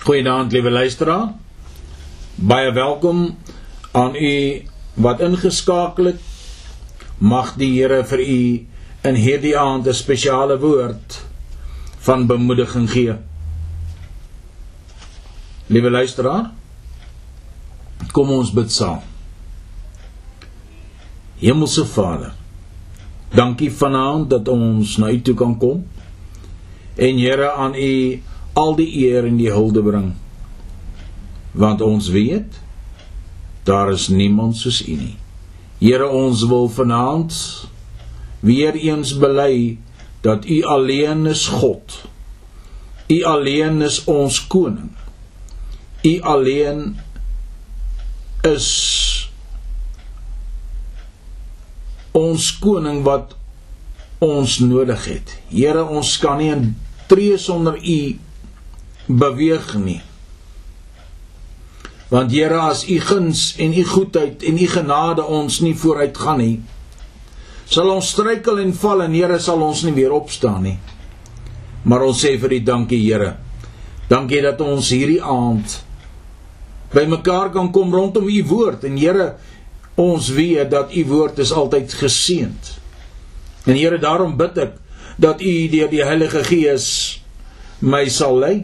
Goeienaand liewe luisteraar. Baie welkom aan u wat ingeskakel het. Mag die Here vir u in hierdie aand 'n spesiale woord van bemoediging gee. Liewe luisteraar, kom ons bid saam. Hemelse Vader, dankie vanaand dat ons na u toe kan kom en Here aan u al die eer en die hulde bring. Want ons weet daar is niemand soos U nie. Here ons wil vanaand weer eens bely dat U alleen is God. U alleen is ons koning. U alleen is ons koning wat ons nodig het. Here, ons kan nie 'n tree sonder U beweeg nie. Want Here, as U guns en U goedheid en U genade ons nie vooruit gaan nie, sal ons struikel en val en Here sal ons nie weer opstaan nie. Maar ons sê vir U dankie, Here. Dankie dat ons hierdie aand by mekaar kan kom rondom U woord en Here, ons weet dat U woord is altyd geseënd. En Here, daarom bid ek dat U deur die Heilige Gees my sal lei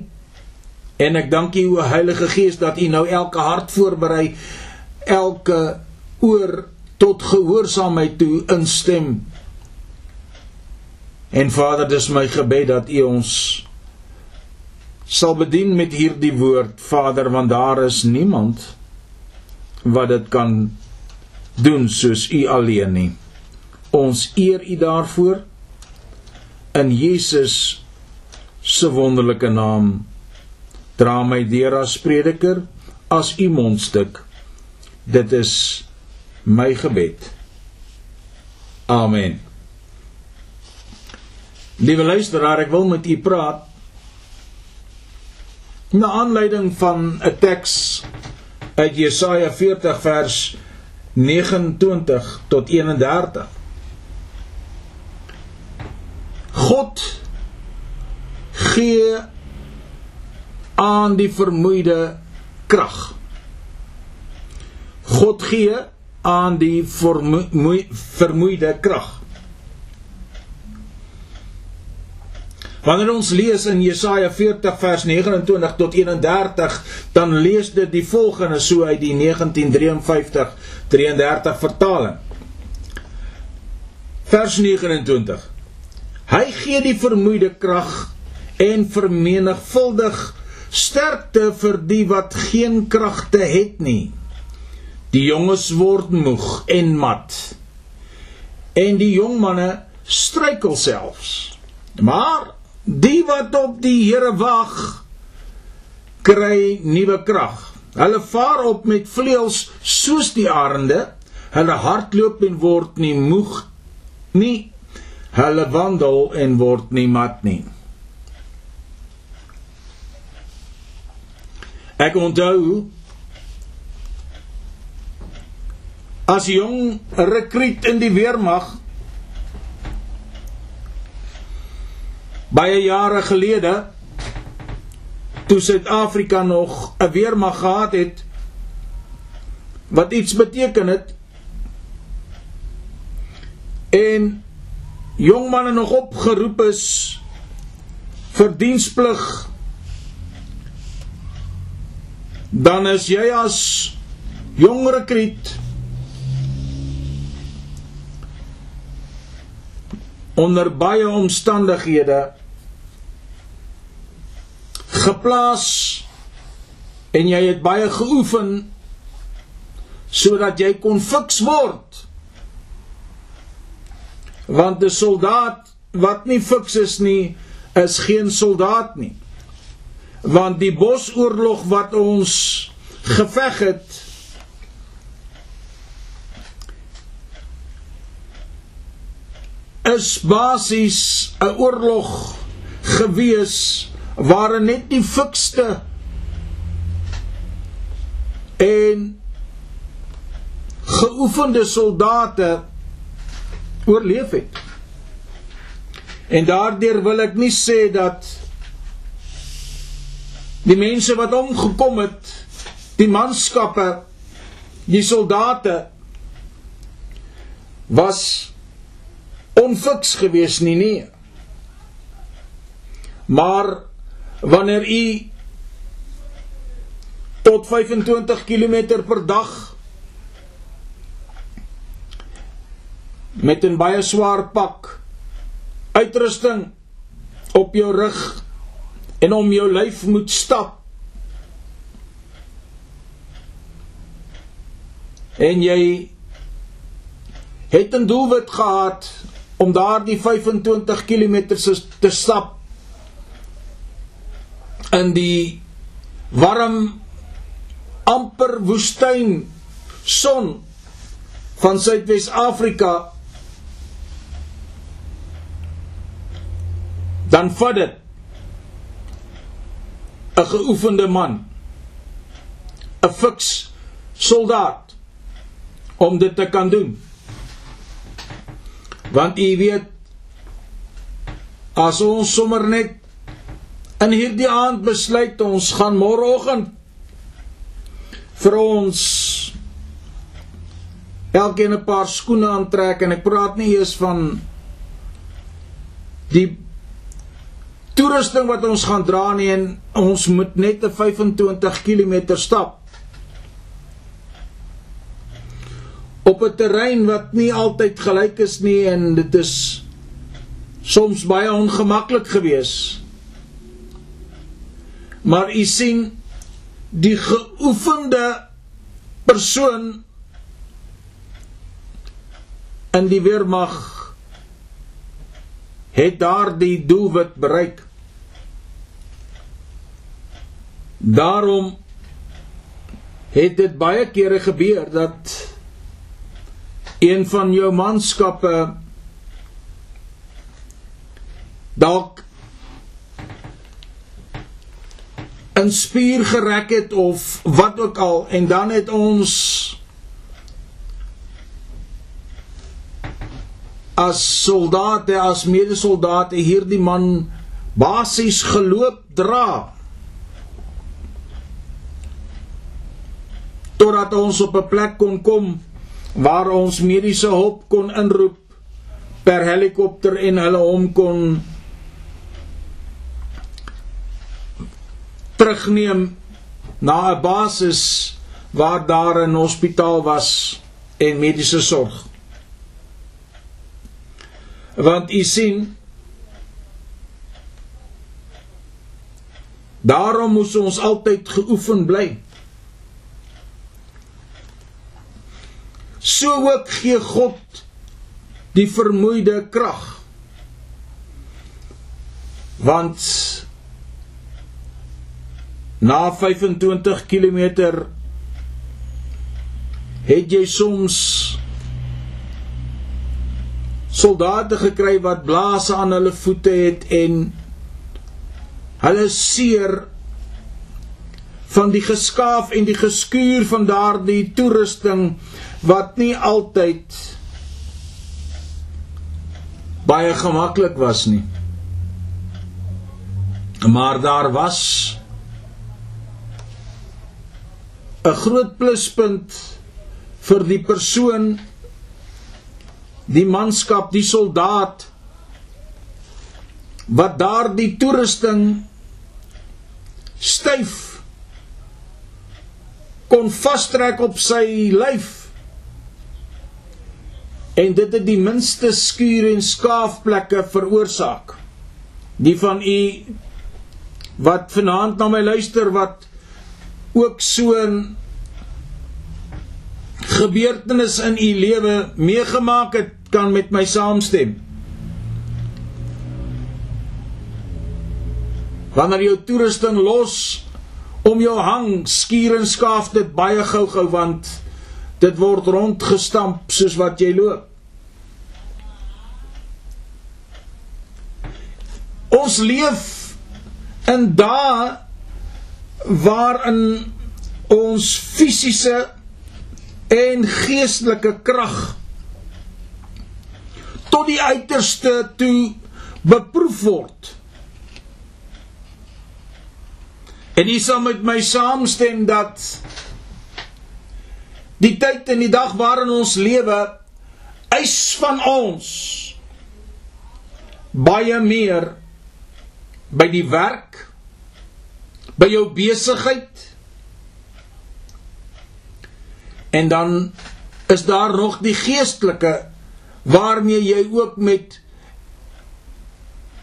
En ek dank U o Heilige Gees dat U nou elke hart voorberei, elke oor tot gehoorsaamheid toe instem. En Vader, dis my gebed dat U ons sal bedien met hierdie woord, Vader, want daar is niemand wat dit kan doen soos U alleen nie. Ons eer U daarvoor in Jesus se wonderlike naam dra my deur as prediker as u mondstuk. Dit is my gebed. Amen. Liewe luisteraar ek wil met u praat na aanleiding van 'n teks uit Jesaja 40 vers 29 tot 31 God gee aan die vermoeide krag. God gee aan die vermoe, vermoeide krag. Wanneer ons lees in Jesaja 40 vers 29 tot 31, dan lees dit die volgende so uit die 1953 33 vertaling. Vers 29. Hy gee die vermoeide krag en vermenigvuldig sterkte vir die wat geen kragte het nie. Die jonges word moeg en mat. En die jong manne struikel selfs. Maar die wat op die Here wag, kry nuwe krag. Hulle vaar op met vleuels soos die arende. Hulle hardloop en word nie moeg nie. Hulle wandel en word nie mat nie. Ek onthou as jong rekruut in die weermag baie jare gelede toe Suid-Afrika nog 'n weermag gehad het wat iets beteken het en jong manne nog opgeroep is vir diensplig dan is jy as jong rekruut onder baie omstandighede geplaas en jy het baie geoefen sodat jy kon fiks word. Want 'n soldaat wat nie fiks is nie is geen soldaat nie want die bosoorlog wat ons geveg het is basies 'n oorlog gewees waar net die fikste en geoefende soldate oorleef het. En daardeur wil ek nie sê dat Die mense wat omgekom het, die manskappe, die soldate was onfiks gewees nie nee. Maar wanneer u tot 25 km per dag met 'n baie swaar pak uitrusting op jou rug en om jou lyf moet stap. En jy het 'n doelwit gehad om daardie 25 km te stap in die warm amper woestyn son van Suidwes-Afrika dan vat dit 'n geoefende man 'n fiks soldaat om dit te kan doen. Want u weet as ons sommer net in hierdie aand besluit ons gaan môreoggend vir ons elkeen 'n paar skoene aantrek en ek praat nie eers van die toerusting wat ons gaan dra nie en ons moet net 'n 25 km stap. Op 'n terrein wat nie altyd gelyk is nie en dit is soms baie ongemaklik geweest maar u sien die geoefende persoon in die weermag het daardie doelwit bereik daarom het dit baie kere gebeur dat een van jou manskappe dalk 'n spier gereg het of wat ook al en dan het ons as soldate as medesoldate hierdie man basies geloop dra totdat ons op 'n plek kon kom waar ons mediese hulp kon inroep per helikopter en hulle hom kon terugneem na 'n basis waar daar 'n hospitaal was en mediese sorg. Want u sien daarom moes ons altyd geoefen bly. So ook gee God die vermoeide krag. Want na 25 km het jy soms soldate gekry wat blaase aan hulle voete het en hulle seer van die geskaaf en die geskuur van daardie toerusting wat nie altyd baie gemaklik was nie. Maar daar was 'n groot pluspunt vir die persoon die manskap, die soldaat wat daardie toerusting styf kon vastrek op sy lyf en dit het die minste skuur en skaafplekke veroorsaak. Die van u wat vanaand na my luister wat ook so 'n gebeurtenis in u lewe meegemaak het, kan met my saamstem. Wanneer jou toerusting los om jou hang, skuur en skaaf dit baie gou-gou want dit word rondgestamp soos wat jy loop. Ons leef in dae waarin ons fisiese en geestelike krag tot die uiterste toe beproef word. En u sal met my saamstem dat die tyd en die dag waarin ons lewe eis van ons baie meer by die werk by jou besigheid. En dan is daar nog die geestelike waarmee jy ook met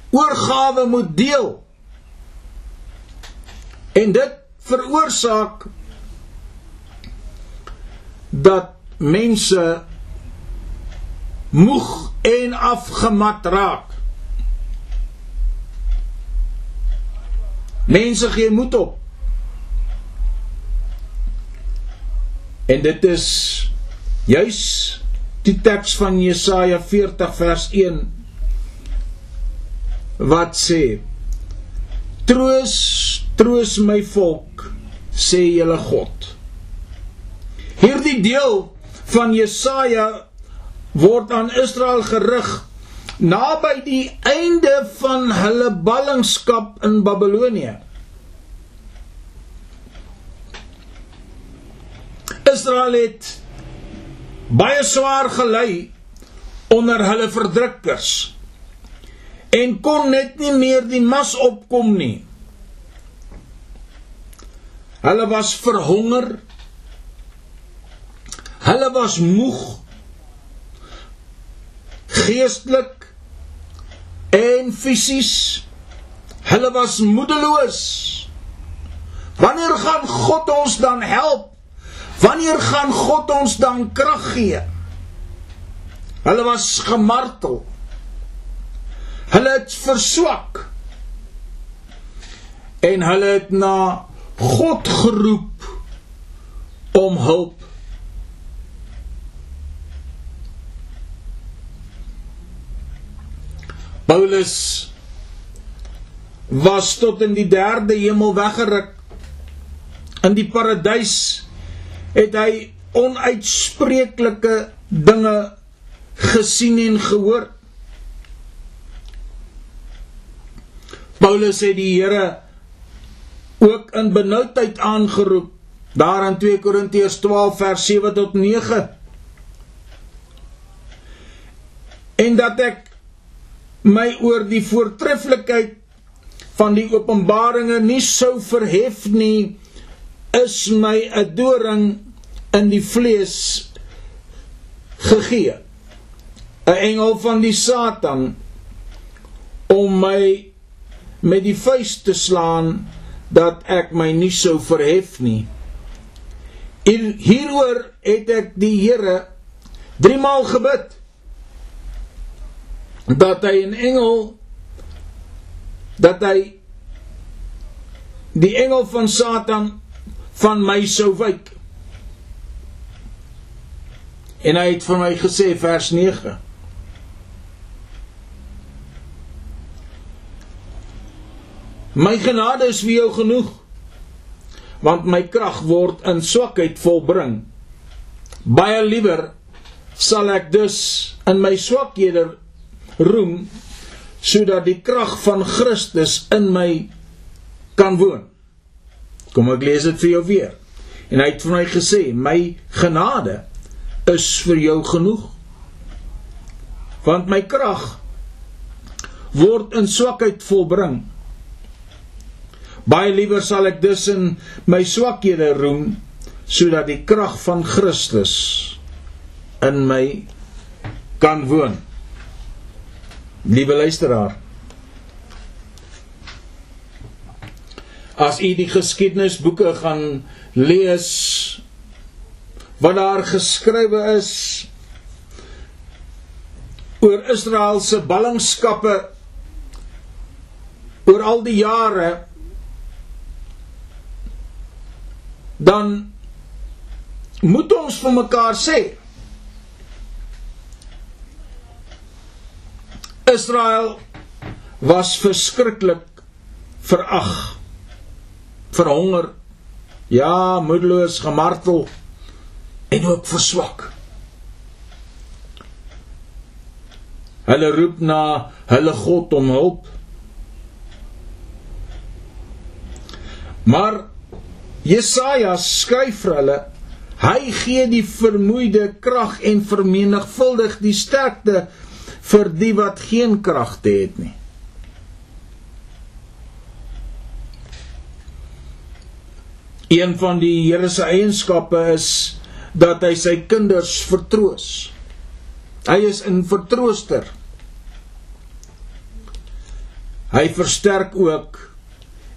oorgawe moet deel en dit veroorsaak dat mense moeg en afgemat raak Mense gee moed op. En dit is juis die teks van Jesaja 40 vers 1 wat sê: Troos, troos my volk, sê julle God. Hierdie deel van Jesaja word aan Israel gerig naby die einde van hulle ballingskap in Babelonie. Israel het baie swaar gelei onder hulle verdrukkers en kon net nie meer die mas opkom nie. Hulle was verhonger. Hulle was moeg. Geestelik en fisies. Hulle was moedeloos. Wanneer gaan God ons dan help? Wanneer gaan God ons dan krag gee? Hulle was gemartel. Hulle het verswak. En hulle het na God geroep om hulp. Paulus was tot in die derde hemel weggeruk. In die paradys het hy onuitspreeklike dinge gesien en gehoor. Paulus het die Here ook in benoudheid aangeroep. Daar in 2 Korintiërs 12 vers 7 tot 9 en dat ek my oor die voortreffelikheid van die openbaringe nie sou verhef nie is my 'n doring in die vlees gegee. 'n engel van die satan om my met die vuis te slaan dat ek my nie sou verhef nie hieroor het ek die Here drie maal gebid dat hy 'n engel dat hy die engel van Satan van my sou wyk. En hy het vir my gesê vers 9. My genade is vir jou genoeg want my krag word in swakheid volbring. Baie liewer sal ek dus in my swakhede roem sodat die krag van Christus in my kan woon. Kom ek lees dit vir jou weer. En hy het vir my gesê, my genade is vir jou genoeg. Want my krag word in swakheid volbring. Baie liewer sal ek dus in my swakhede roem sodat die krag van Christus in my kan woon. Liewe luisteraar. As u die geskiedenisboeke gaan lees wat daar geskrywe is oor Israel se ballingskappe oor al die jare dan moet ons vir mekaar sê Israel was verskriklik verag, verhonger, ja, moedeloos, gemartel en ook verswak. Hulle roep na hulle God om hulp. Maar Jesaja skryf vir hulle hy gee die vermoeide krag en vermenigvuldig die sterkte vir die wat geen kragte het nie. Een van die Here se eienskappe is dat hy sy kinders vertroos. Hy is 'n vertrooster. Hy versterk ook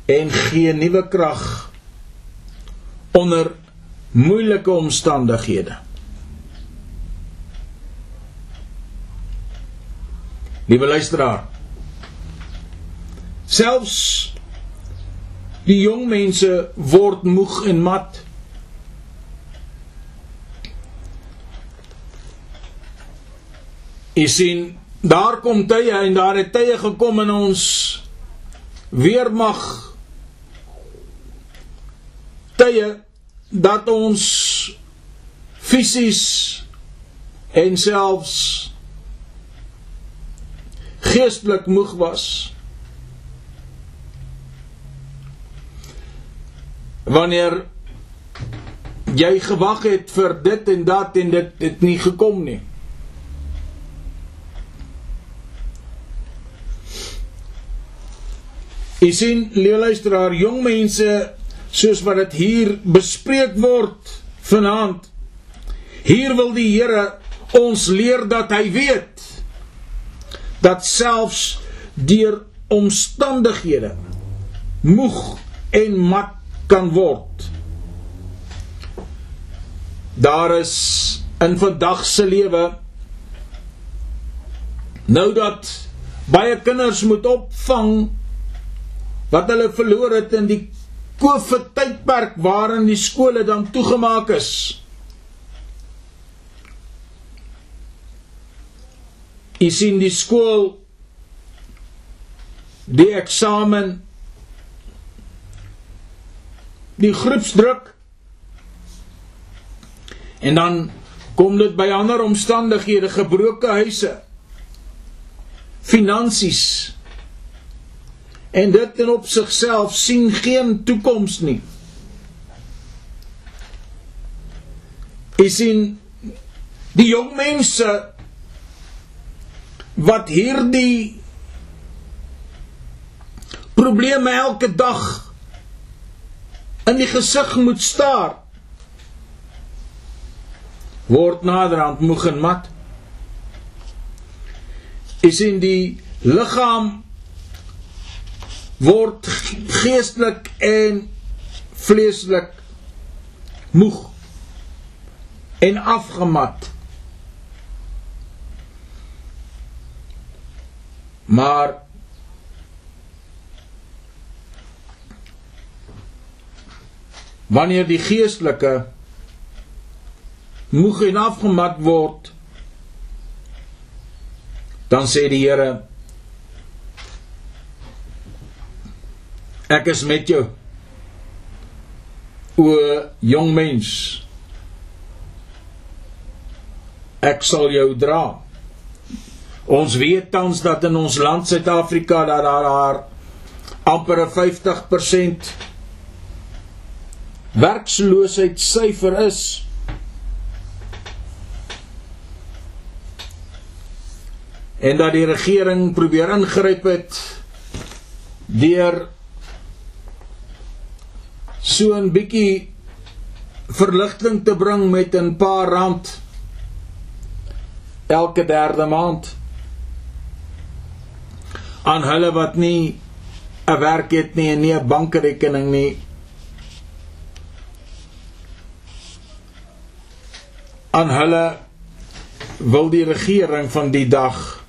en gee nuwe krag onder moeilike omstandighede. Liewe luisteraar, selfs Die jong mense word moeg en mat. Jy sien, daar kom tye en daar het tye gekom in ons weermag tye dat ons fisies en selfs geestelik moeg was. wanneer jy gewag het vir dit en dat en dit het nie gekom nie. Jy sien, luisteraar, jong mense soos wat dit hier bespreek word vanaand. Hier wil die Here ons leer dat hy weet dat selfs deur omstandighede moeg en mat kan word. Daar is in vandag se lewe nou dat baie kinders moet opvang wat hulle verloor het in die COVID tydperk waarin die skole dan toegemaak is. Jy sien die skool die eksamen die groepsdruk en dan kom dit by ander omstandighede gebroke huise finansies en dit in op sigself sien geen toekoms nie. Is in die jong mense wat hierdie probleme elke dag in die gesig moet staar word naderhand moeg en mat. Is in die liggaam word geestelik en vleeslik moeg en afgemat. Maar wanneer die geestelike moeg en afgemat word dan sê die Here ek is met jou. O jong mens. Ek sal jou dra. Ons weet tans dat in ons land Suid-Afrika dat daar daar amper 50% werkloosheidsyfer is. En dat die regering probeer ingryp het deur so 'n bietjie verligting te bring met 'n paar rand elke derde maand. Aan hulle wat nie 'n werk het nie en nie 'n bankrekening nie. Aan hulle wil die regering van die dag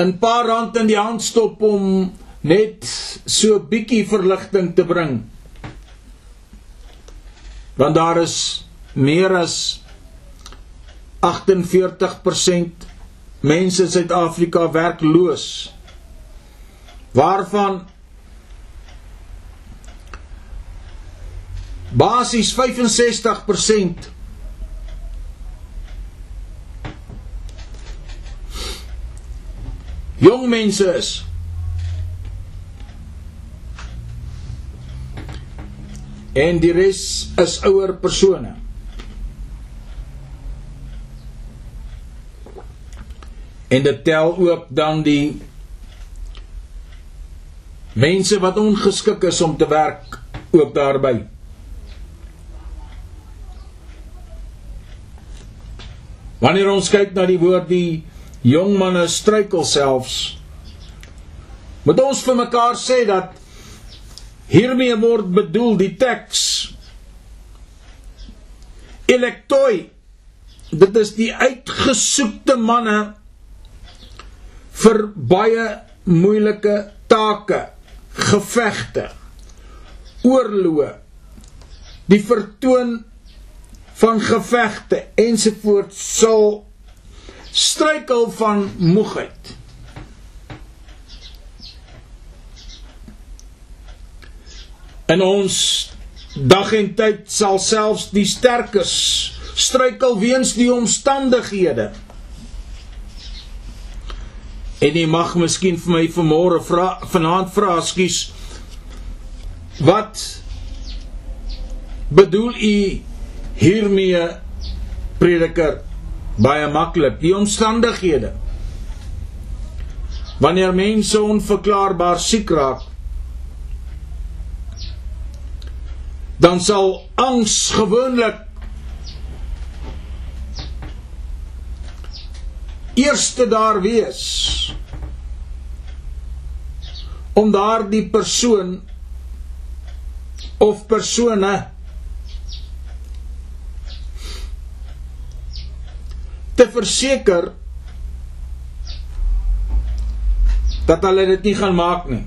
'n paar rand in die hand stop om net so bietjie verligting te bring. Want daar is meer as 48% mense in Suid-Afrika werkloos. Waarvan basies 65% jong mense is en die res is ouer persone. En dit tel ook dan die mense wat ongeskik is om te werk ook daarby. Wanneer ons kyk na die woord die jong manne struikel selfs moet ons vir mekaar sê dat hiermee word bedoel die teks elektoi dit is die uitgesoekte manne vir baie moeilike take gevegte oorloë die vertoon van gevegte ensovoorts sal struikel van moegheid in ons dag en tyd sal selfs die sterkes struikel weens die omstandighede. En jy mag miskien vir my vanmôre vra vanaand vra skus wat bedoel u hiermee prediker baie maklik? Die omstandighede. Wanneer mense onverklaarbaar siek raak dan sal angs gewoonlik eerste daar wees om daardie persoon of persone te verseker dat hulle dit nie gaan maak nie.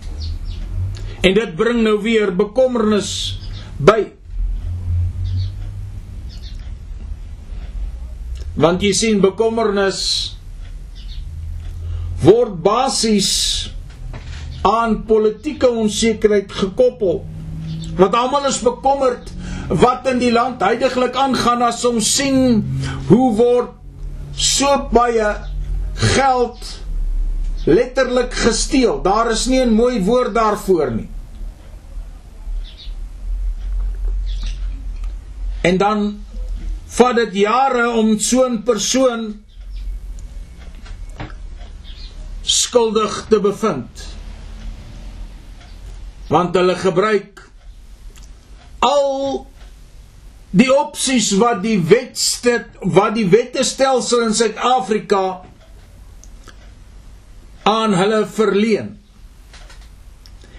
En dit bring nou weer bekommernis by want jy sien bekommernis word basies aan politieke onsekerheid gekoppel. Want almal is bekommerd wat in die land heidaglik aangaan as ons sien hoe word so baie geld letterlik gesteel. Daar is nie 'n mooi woord daarvoor nie En dan vat dit jare om so 'n persoon skuldig te bevind. Want hulle gebruik al die opsies wat die wetste wat die wettestelsel in Suid-Afrika aan hulle verleen.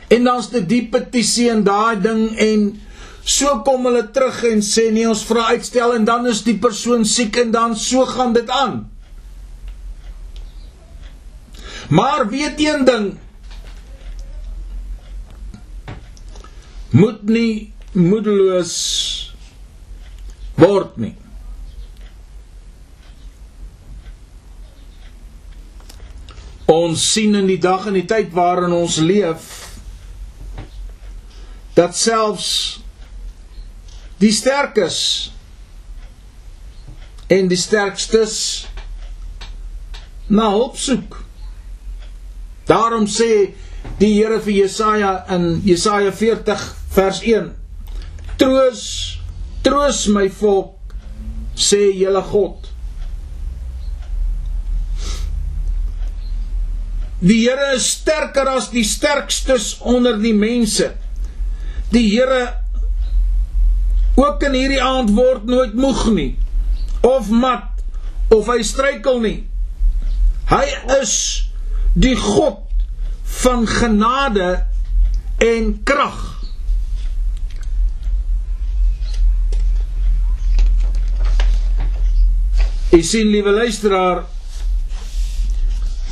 En dan's dit die petisie en daai ding en So kom hulle terug en sê nee ons vra uitstel en dan is die persoon siek en dan so gaan dit aan. Maar weet een ding moet nie moedeloos word nie. Ons sien in die dag en die tyd waarin ons leef dat selfs die sterkes en die sterkstes na hulp soek. Daarom sê die Here vir Jesaja in Jesaja 40 vers 1: Troos, troos my volk, sê julle God. Die Here is sterker as die sterkstes onder die mense. Die Here ook in hierdie aand word nooit moeg nie of mat of hy struikel nie. Hy is die God van genade en krag. Ek sien liewe luisteraar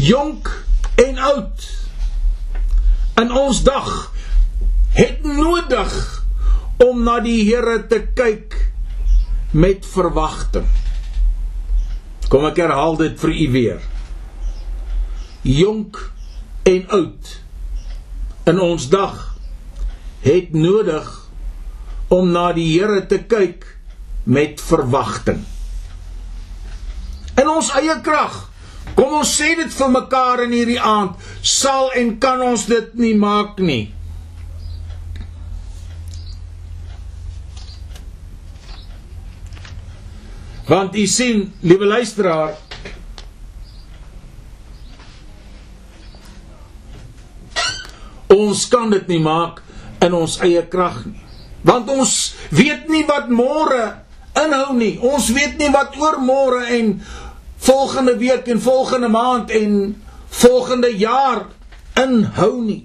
jonk en oud in ons dag het nodig om na die Here te kyk met verwagting. Kom ek herhaal dit vir u weer. Jonk en oud in ons dag het nodig om na die Here te kyk met verwagting. In ons eie krag. Kom ons sê dit vir mekaar in hierdie aand, sal en kan ons dit nie maak nie. Want u sien, liewe luisteraar, ons kan dit nie maak in ons eie krag nie. Want ons weet nie wat môre inhou nie. Ons weet nie wat oor môre en volgende week en volgende maand en volgende jaar inhou nie.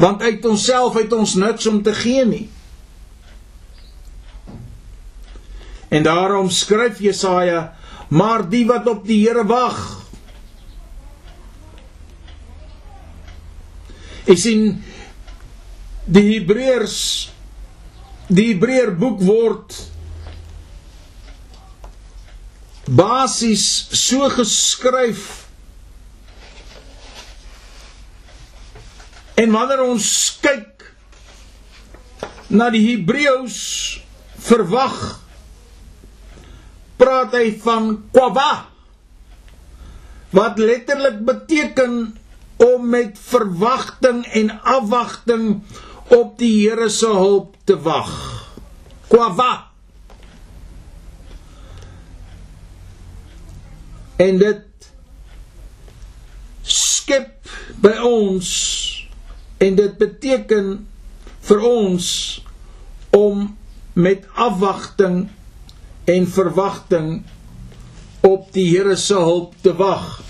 Want uit onsself het ons niks om te gee nie. En daarom skryf Jesaja: "Maar die wat op die Here wag, is in die Hebreërs die Hebreër boek word basies so geskryf en wanneer ons kyk na die Hebreëus verwag praat hy van kwaba wat letterlik beteken om met verwagting en afwagting op die Here se hulp te wag. Kwava. En dit skep by ons en dit beteken vir ons om met afwagting en verwagting op die Here se hulp te wag.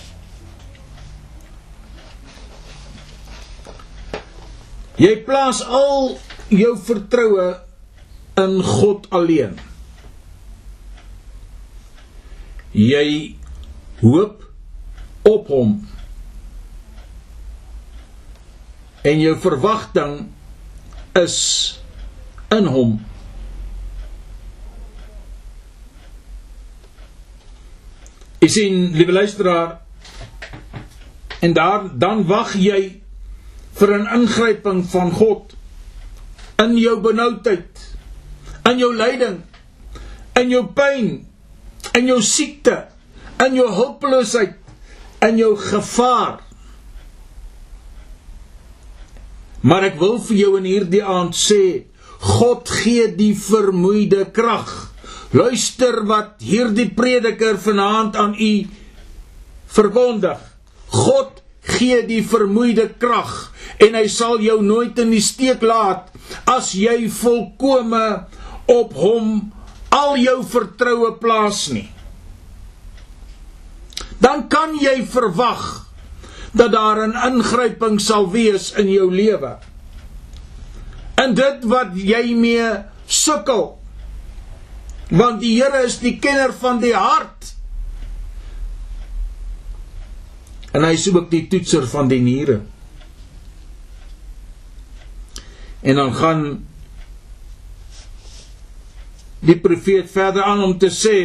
Jy plaas al jou vertroue in God alleen. Jy hoop op hom. En jou verwagting is in hom. Is in liewe luisteraar en daar dan wag jy vir 'n ingryping van God in jou benoudheid, in jou lyding, in jou pyn, in jou siekte, in jou hulpeloosheid, in jou gevaar. Maar ek wil vir jou in hierdie aand sê, God gee die vermoeide krag. Luister wat hierdie prediker vanaand aan u verkondig. God gee die vermoeide krag en hy sal jou nooit in die steek laat as jy volkome op hom al jou vertroue plaas nie. Dan kan jy verwag dat daar 'n ingryping sal wees in jou lewe. In dit wat jy mee sukkel. Want die Here is die kenner van die hart. En hy is ook die toetser van die niere. En dan gaan die profeet verder aan om te sê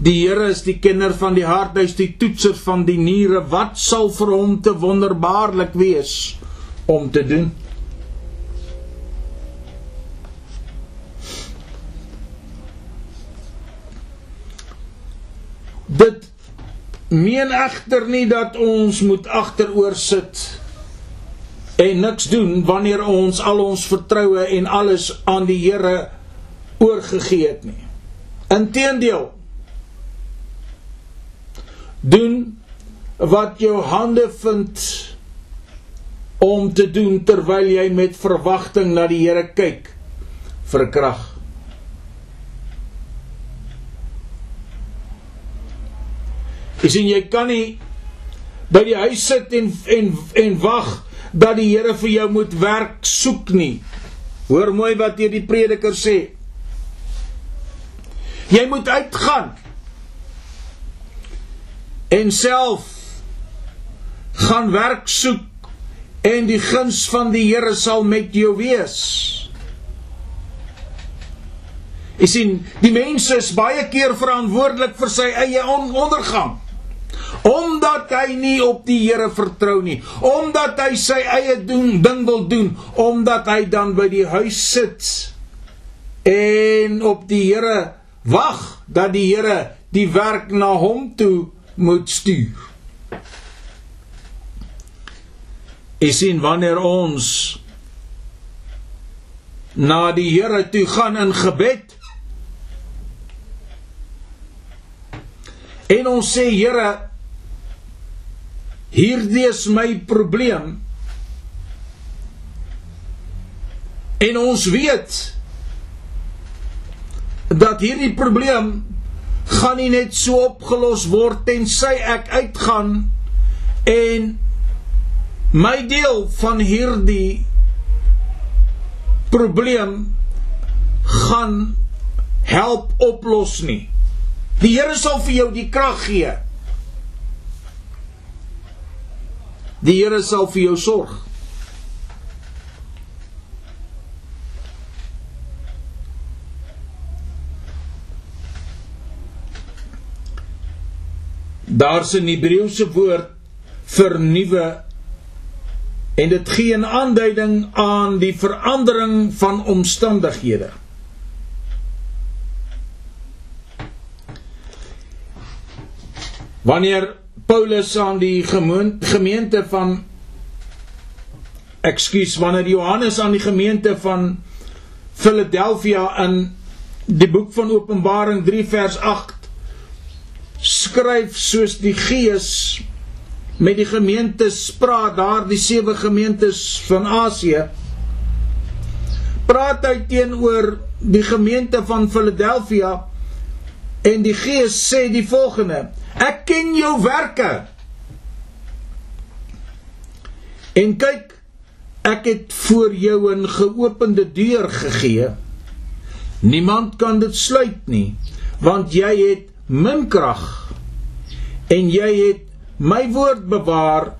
Die Here is die kenner van die hart, hy is die toetser van die niere. Wat sal vir hom te wonderbaarlik wees om te doen? Dit meen egter nie dat ons moet agteroor sit en niks doen wanneer ons al ons vertroue en alles aan die Here oorgegee het nie. Inteendeel doen wat jou hande vind om te doen terwyl jy met verwagting na die Here kyk vir krag. Jy sien jy kan nie by die huis sit en en en wag dat die Here vir jou moet werk soek nie. Hoor mooi wat hier die prediker sê. Jy moet uitgaan en self gaan werk soek en die guns van die Here sal met jou wees. Jy sien, die mense is baie keer verantwoordelik vir sy eie ondergang omdat hy nie op die Here vertrou nie, omdat hy sy eie doen ding wil doen, omdat hy dan by die huis sit en op die Here wag dat die Here die werk na hom toe moet stuur. Jy sien wanneer ons na die Here toe gaan in gebed en ons sê Here hierdie is my probleem en ons weet dat hierdie probleem gaan nie net so opgelos word tensy ek uitgaan en my deel van hierdie probleem gaan help oplos nie. Die Here sal vir jou die krag gee. Die Here sal vir jou sorg. Daar's 'n Hebreëse woord vir nuwe en dit gee 'n aanduiding aan die verandering van omstandighede. Wanneer Paulus aan die gemeente van ekskuus wanneer Johannes aan die gemeente van Philadelphia in die boek van Openbaring 3 vers 8 skryf soos die Gees met die gemeentes praat daar die sewe gemeentes van Asië praat hy teenoor die gemeente van Philadelphia en die Gees sê die volgende ek ken jou werke en kyk ek het voor jou 'n geopende deur gegee niemand kan dit sluit nie want jy het min krag en jy het my woord bewaar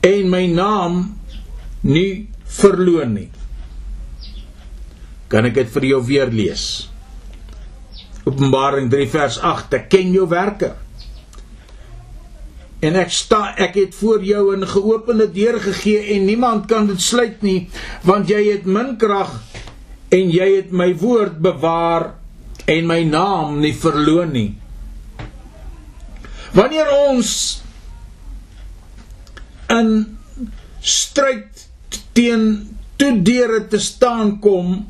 en my naam nie verloon nie. Kan ek dit vir jou weer lees? Openbaring 3 vers 8: Ek ken jou werke. En ek sta ek het voor jou 'n geopende deur gegee en niemand kan dit sluit nie want jy het min krag en jy het my woord bewaar en my naam nie verloon nie. Wanneer ons in stryd teen toedeure te staan kom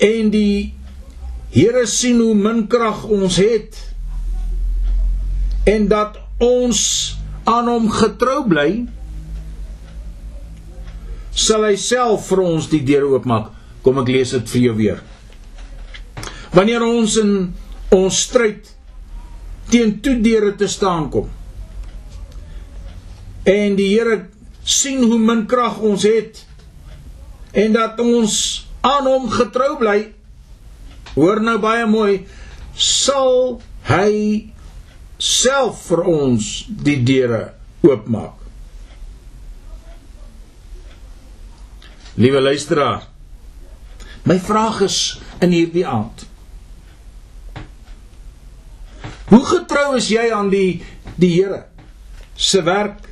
en die Here sien hoe min krag ons het en dat ons aan hom getrou bly sal hy self vir ons die deure oopmaak. Kom ek lees dit vir jou weer. Wanneer ons in ons stryd teen toedeure te staan kom en die Here sien hoe min krag ons het en dat ons aan hom getrou bly. Hoor nou baie mooi sal hy self vir ons die deure oopmaak. Liewe luisteraar my vraag is in hierdie aand. Hoe getrou is jy aan die die Here se werk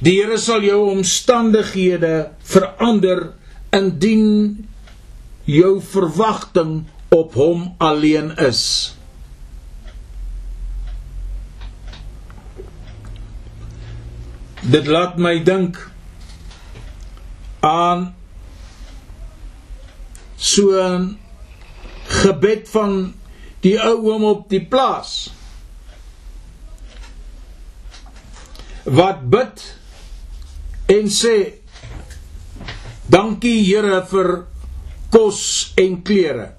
Die Here sal jou omstandighede verander indien jou verwagting op hom alleen is. Dit laat my dink aan so 'n gebed van die ou oom op die plaas wat bid en sê dankie Here vir kos en klere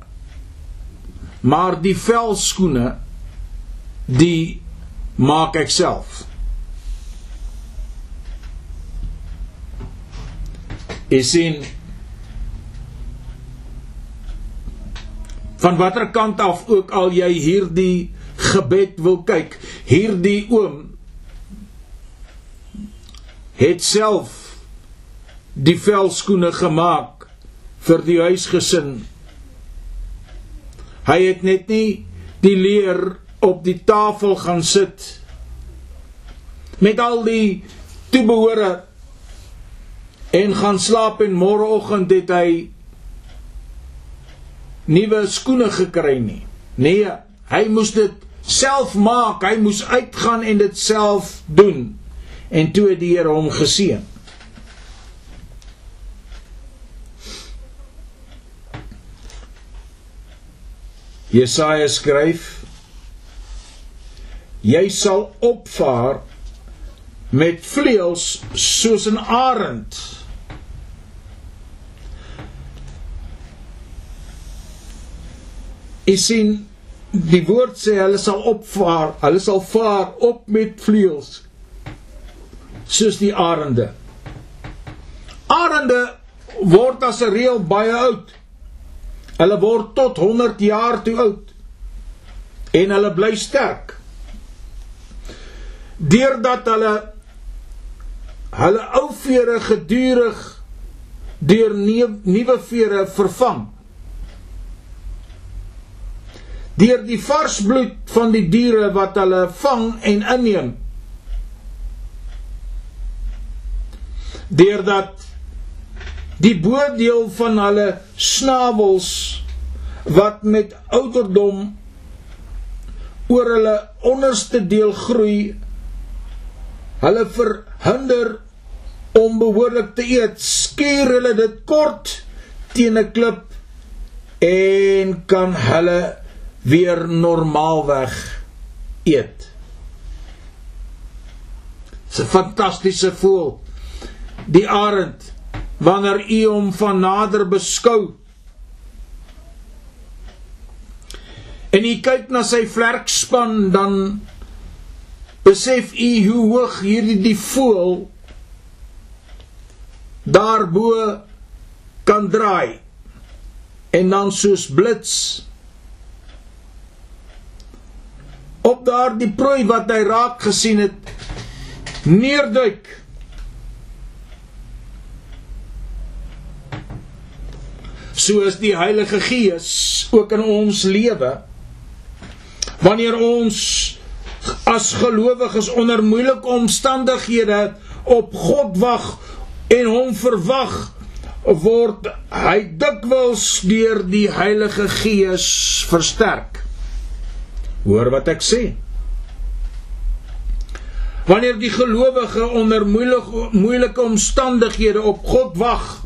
maar die velskoene die maak ek self. Is in van watter kant af ook al jy hierdie gebed wil kyk hierdie oom het self die velskoene gemaak vir die huisgesin. Hy het net nie die leer op die tafel gaan sit met al die toebehore en gaan slaap en môreoggend het hy nuwe skoene gekry nie. Nee, hy moes dit self maak. Hy moes uitgaan en dit self doen. En toe het die Here hom geseën. Jesaja skryf: Jy sal opvaar met vleuels soos 'n arend. Jy sien die woord sê hulle sal opvaar, hulle sal vaar op met vleuels soos die arende. Arende word as 'n reël baie oud. Hulle word tot 100 jaar toe oud en hulle bly sterk. Deurdat hulle hulle ou vere gedurig deur nuwe vere vervang. Deur die vars bloed van die diere wat hulle vang en inneem. Deurdat die boordeel van hulle snavels wat met ouderdom oor hulle onderste deel groei hulle verhinder om behoorlik te eet skeer hulle dit kort teen 'n klip en kan hulle weer normaalweg eet. 'n fantastiese voel die arend wanneer u hom van nader beskou. En u kyk na sy vlerkspan dan besef u hoe hoog hierdie die voël daarbo kan draai en dan soos blits op daardie prooi wat hy raak gesien het neerduik soos die Heilige Gees ook in ons lewe. Wanneer ons as gelowiges onder moeilike omstandighede op God wag en hom verwag word hy dikwels deur die Heilige Gees versterk. Hoor wat ek sê. Wanneer die gelowige onder moeilike moeilike omstandighede op God wag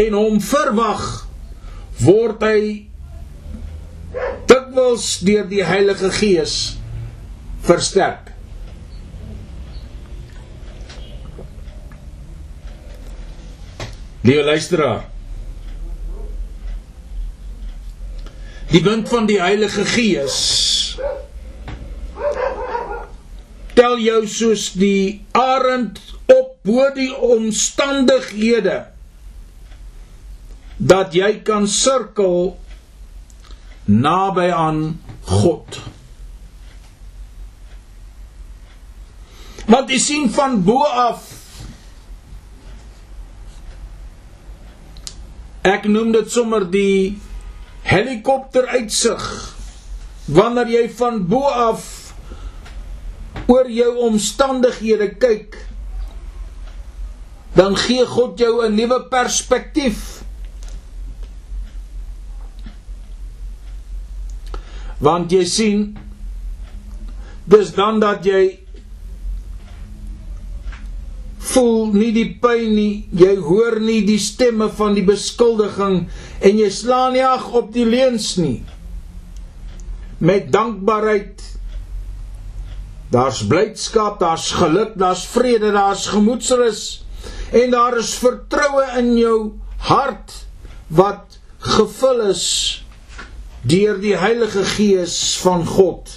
en hom verwag word hy dikwels deur die Heilige Gees versterk. Liewe luisteraar. Die wind van die Heilige Gees tel jou soos die arend op bo die omstandighede dat jy kan sirkel naby aan God. Want jy sien van bo af Ek noem dit sommer die helikopter uitsig wanneer jy van bo af oor jou omstandighede kyk dan gee God jou 'n nuwe perspektief want jy sien dis dan dat jy voel nie die pyn nie jy hoor nie die stemme van die beskuldiging en jy slaan nie ag op die leuns nie. Met dankbaarheid daar's blydskap daar's geluk daar's vrede daar's gemoedsrus en daar is vertroue in jou hart wat gevul is deur die Heilige Gees van God.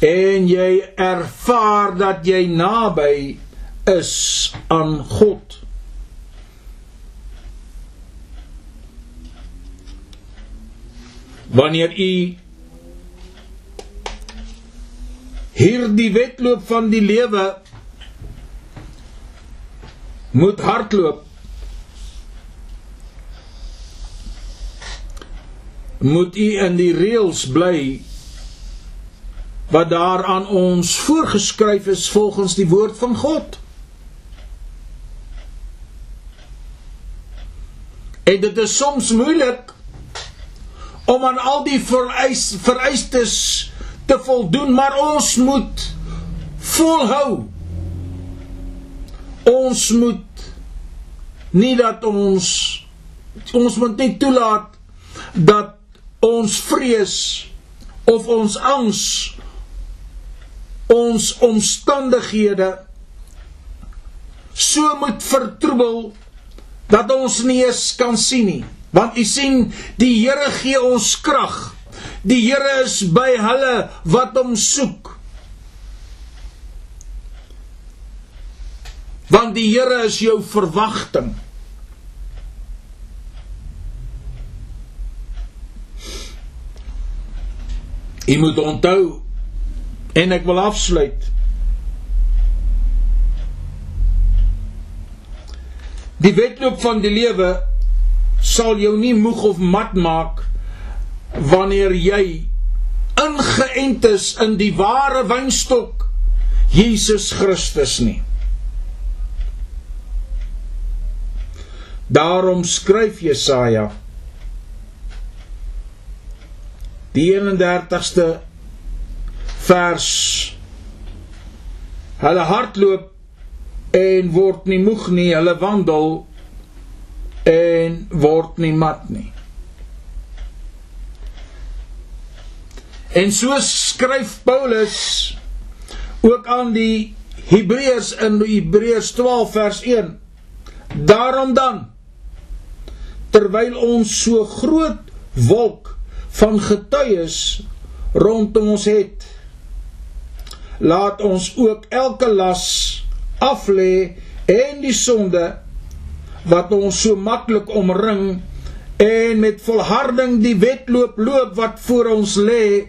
En jy ervaar dat jy naby is aan God. Wanneer u hierdie wedloop van die lewe moet hardloop moet u in die reëls bly wat daar aan ons voorgeskryf is volgens die woord van God. En dit is soms moeilik om aan al die vereis, vereistes te voldoen, maar ons moet volhou. Ons moet nie dat ons ons moet nie toelaat dat ons vrees of ons angs ons omstandighede so moet vertroebel dat ons nie eens kan sien nie. Want u sien die Here gee ons krag. Die Here is by hulle wat hom soek. Want die Here is jou verwagting Jy moet onthou en ek wil afsluit. Die wedloop van die lewe sal jou nie moeg of mat maak wanneer jy ingeënt is in die ware wynstok Jesus Christus nie. Daarom skryf Jesaja die 31ste vers. Hulle hardloop en word nie moeg nie hulle wandel en word nie mat nie. En so skryf Paulus ook aan die Hebreërs in Hebreërs 12 vers 1 daarom dan terwyl ons so groot wolk van getuies rondom ons het. Laat ons ook elke las af lê en die sonde wat ons so maklik omring en met volharding die wedloop loop wat voor ons lê.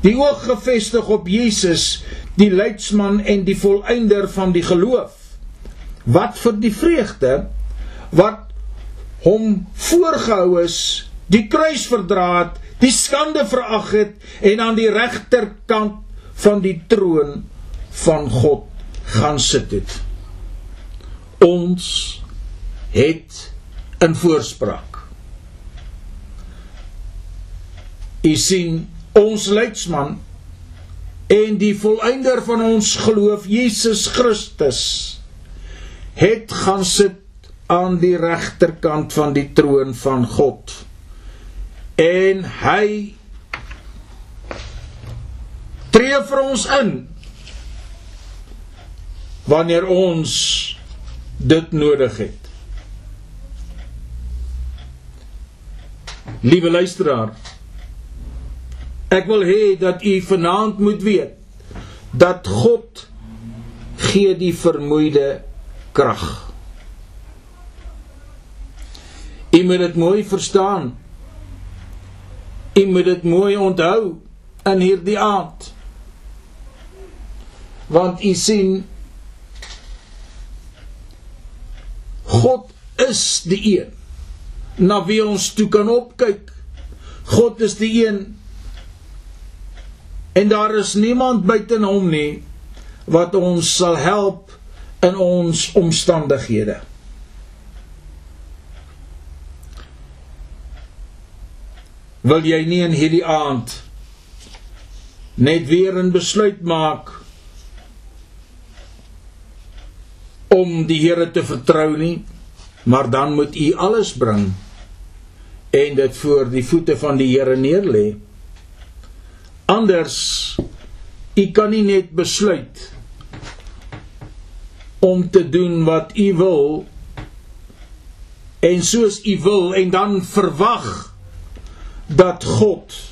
Die oog gefestig op Jesus die leidsman en die volëinder van die geloof wat vir die vreugde wat hom voorgehou is die kruis verdra het, die skande verag het en aan die regterkant van die troon van God gaan sit het. Ons het 'n voorspraak. U sien ons leidsman en die volëinder van ons geloof Jesus Christus het gaan sit aan die regterkant van die troon van God en hy tree vir ons in wanneer ons dit nodig het. Liewe luisteraar, ek wil hê dat u vanaand moet weet dat God gee die vermoeide krag. U moet dit mooi verstaan. U moet dit mooi onthou in hierdie aand. Want u sien God is die een na wie ons toe kan opkyk. God is die een en daar is niemand buite hom nie wat ons sal help in ons omstandighede. Wil jy nie in hierdie aand net weer 'n besluit maak om die Here te vertrou nie, maar dan moet u alles bring en dit voor die voete van die Here neerlê. Anders u kan nie net besluit om te doen wat u wil en soos u wil en dan verwag dat God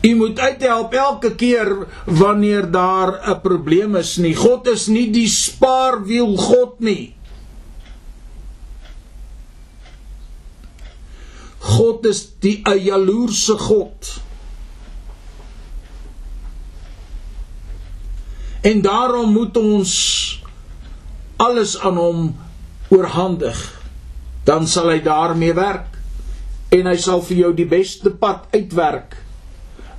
U moet uithelp elke keer wanneer daar 'n probleem is nie. God is nie die spaarwiel God nie. God is die jaloerse God. En daarom moet ons alles aan hom oorhandig. Dan sal hy daarmee werk en hy sal vir jou die beste pad uitwerk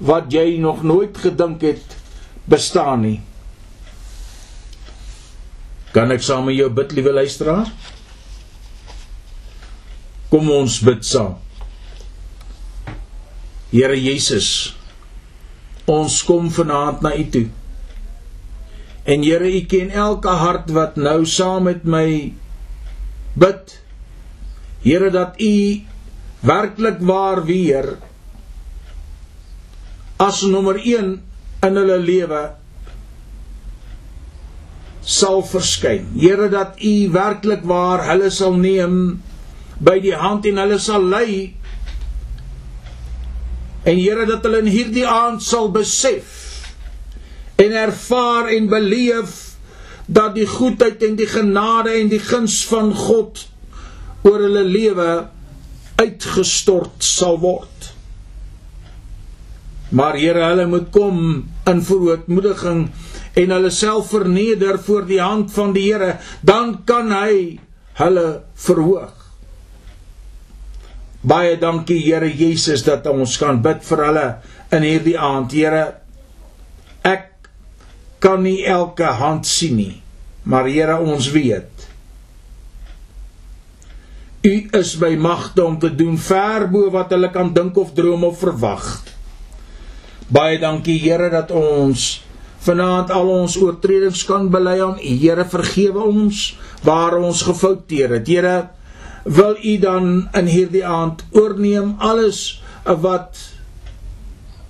wat jy nog nooit gedink het bestaan nie. Kan ek saam met jou bid, liewe luisteraar? Kom ons bid saam. Here Jesus, ons kom vanaand na U toe. En Here, U ken elke hart wat nou saam met my bid. Here dat U werklik waar weer as nommer 1 in hulle lewe sal verskyn. Here dat U werklik waar hulle sal neem by die hand en hulle sal lei. En Here dat hulle in hierdie aand sal besef en ervaar en beleef dat die goedheid en die genade en die guns van God oor hulle lewe uitgestort sal word. Maar Here, hulle moet kom in verootmoediging en hulle self verneder voor die hand van die Here, dan kan hy hulle verhoog. Baie dankie Here Jesus dat ons kan bid vir hulle in hierdie aand. Here, ek kan nie elke hand sien nie, maar Here ons weet. U is by magte om te doen ver bo wat hulle kan dink of droom of verwag. Baie dankie Here dat ons vanaand al ons oortredings kan bely aan U. Here vergewe ons waar ons gefouteer het. Here wil U dan in hierdie aand oorneem alles wat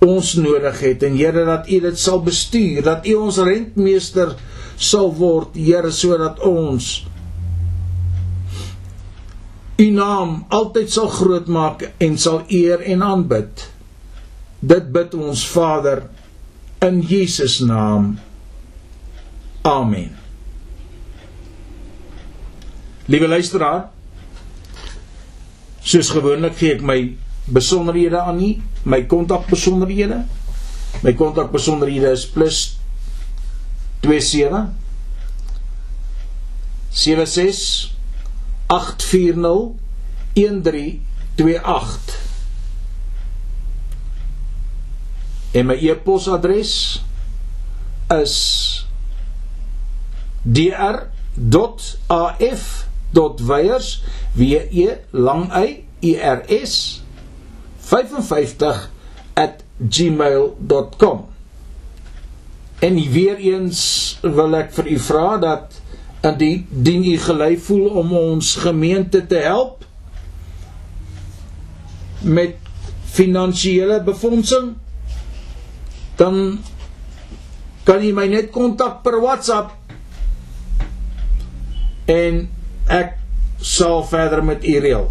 ons nodig het en Here dat U dit sal bestuur, dat U ons rentmeester sal word, Here, sodat ons U naam altyd sal groot maak en sal eer en aanbid. Dit bid ons Vader in Jesus naam. Amen. Liewe luisteraar, soos gewoonlik gee ek my besonderhede aan u, my kontakbesonderhede. My kontakbesonderhede is plus 27 76 840 1328 En my e-posadres is dr.af.weyers w e lang y e r s 55@gmail.com En weer eens wil ek vir u vra dat indien u gelei voel om ons gemeente te help met finansiële befondsing dan kan jy my net kontak per WhatsApp en ek sal verder met u reël.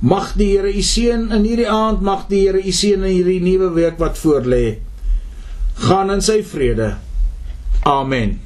Mag die Here u seën in hierdie aand, mag die Here u seën in hierdie nuwe week wat voorlê. Gaan in sy vrede. Amen.